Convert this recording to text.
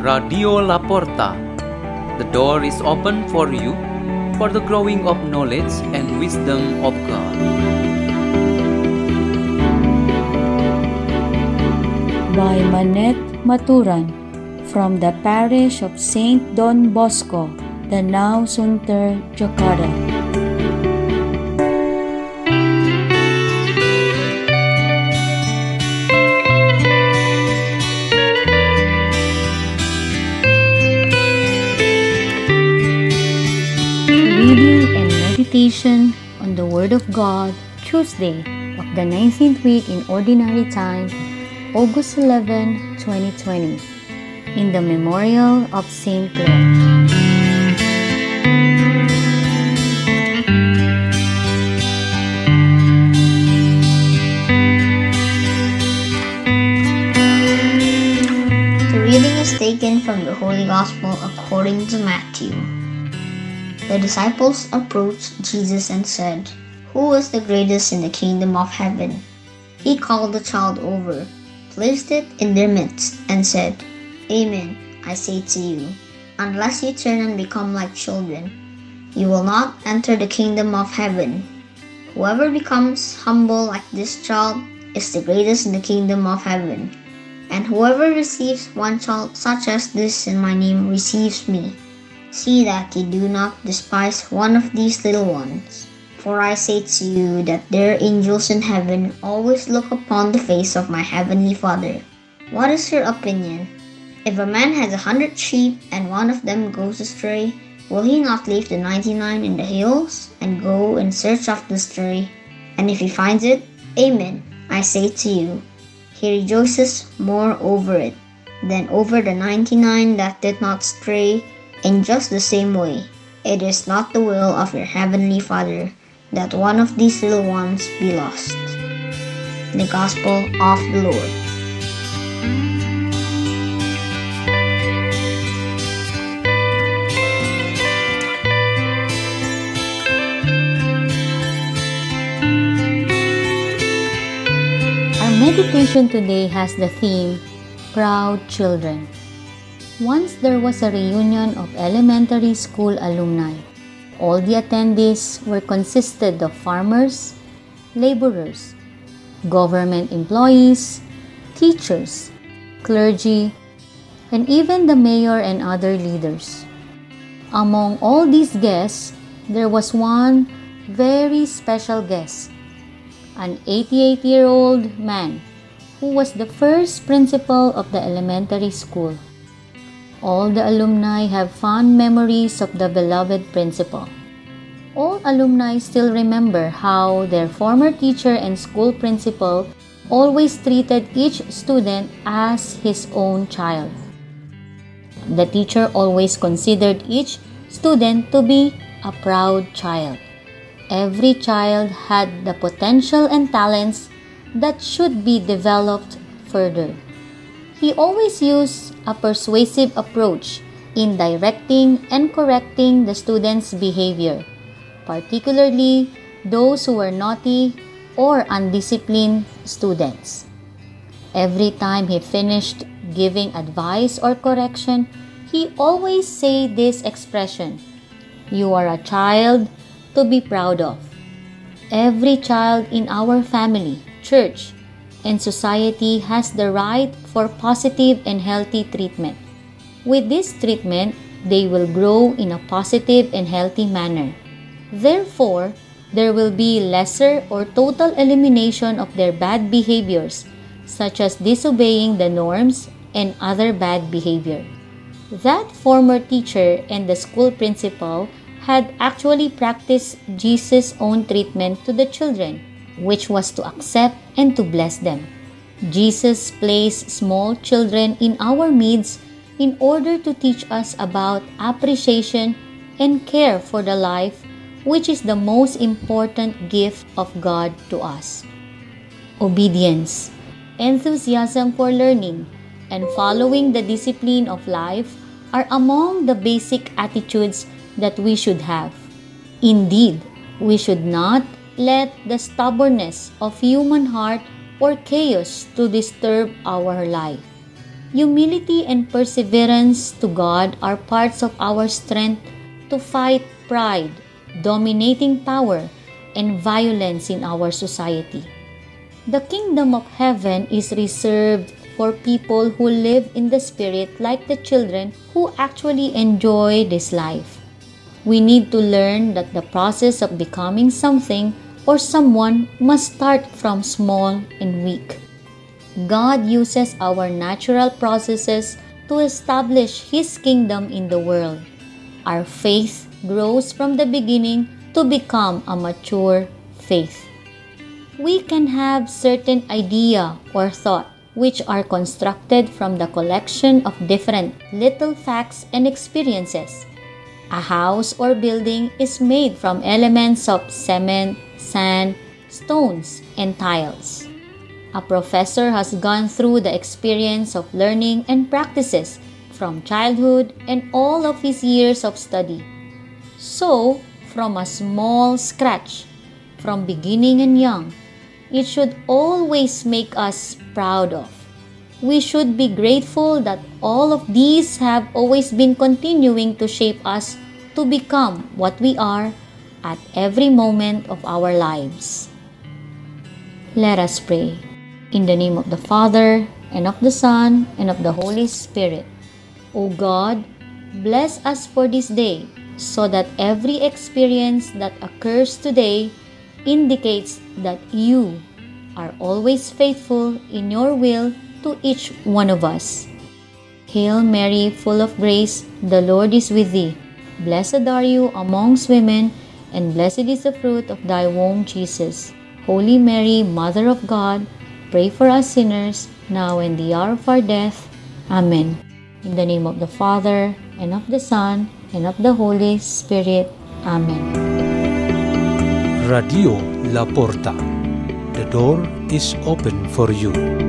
Radio La Porta. The door is open for you for the growing of knowledge and wisdom of God. by Manette Maturan from the parish of Saint Don Bosco, Danau Sunter, Jakarta. Meditation on the Word of God, Tuesday of the 19th week in Ordinary Time, August 11, 2020, in the Memorial of Saint Clare. The reading is taken from the Holy Gospel according to Matthew. The disciples approached Jesus and said, Who is the greatest in the kingdom of heaven? He called the child over, placed it in their midst, and said, Amen, I say to you, unless you turn and become like children, you will not enter the kingdom of heaven. Whoever becomes humble like this child is the greatest in the kingdom of heaven. And whoever receives one child such as this in my name receives me. See that you do not despise one of these little ones. For I say to you that their angels in heaven always look upon the face of my heavenly Father. What is your opinion? If a man has a hundred sheep and one of them goes astray, will he not leave the ninety nine in the hills and go in search of the stray? And if he finds it, Amen, I say to you, he rejoices more over it than over the ninety nine that did not stray. In just the same way, it is not the will of your heavenly Father that one of these little ones be lost. The Gospel of the Lord. Our meditation today has the theme Proud Children. Once there was a reunion of elementary school alumni. All the attendees were consisted of farmers, laborers, government employees, teachers, clergy, and even the mayor and other leaders. Among all these guests, there was one very special guest, an 88 year old man who was the first principal of the elementary school. All the alumni have fond memories of the beloved principal. All alumni still remember how their former teacher and school principal always treated each student as his own child. The teacher always considered each student to be a proud child. Every child had the potential and talents that should be developed further. He always used a persuasive approach in directing and correcting the students' behavior, particularly those who were naughty or undisciplined students. Every time he finished giving advice or correction, he always say this expression, you are a child to be proud of. Every child in our family, church, and society has the right for positive and healthy treatment. With this treatment, they will grow in a positive and healthy manner. Therefore, there will be lesser or total elimination of their bad behaviors, such as disobeying the norms and other bad behavior. That former teacher and the school principal had actually practiced Jesus' own treatment to the children, which was to accept and to bless them. Jesus placed small children in our midst in order to teach us about appreciation and care for the life, which is the most important gift of God to us. Obedience, enthusiasm for learning, and following the discipline of life are among the basic attitudes that we should have. Indeed, we should not let the stubbornness of human heart or chaos to disturb our life. Humility and perseverance to God are parts of our strength to fight pride, dominating power, and violence in our society. The kingdom of heaven is reserved for people who live in the Spirit like the children who actually enjoy this life. We need to learn that the process of becoming something or someone must start from small and weak. God uses our natural processes to establish His kingdom in the world. Our faith grows from the beginning to become a mature faith. We can have certain idea or thought which are constructed from the collection of different little facts and experiences. A house or building is made from elements of cement, sand, stones, and tiles. A professor has gone through the experience of learning and practices from childhood and all of his years of study. So, from a small scratch, from beginning and young, it should always make us proud of. We should be grateful that all of these have always been continuing to shape us to become what we are at every moment of our lives. Let us pray. In the name of the Father, and of the Son, and of the Holy Spirit. O God, bless us for this day, so that every experience that occurs today indicates that you are always faithful in your will to each one of us. Hail Mary, full of grace, the Lord is with thee. Blessed are you amongst women, and blessed is the fruit of thy womb, Jesus. Holy Mary, Mother of God, Pray for us sinners, now and the hour of our death. Amen. In the name of the Father, and of the Son, and of the Holy Spirit. Amen. Radio La Porta. The door is open for you.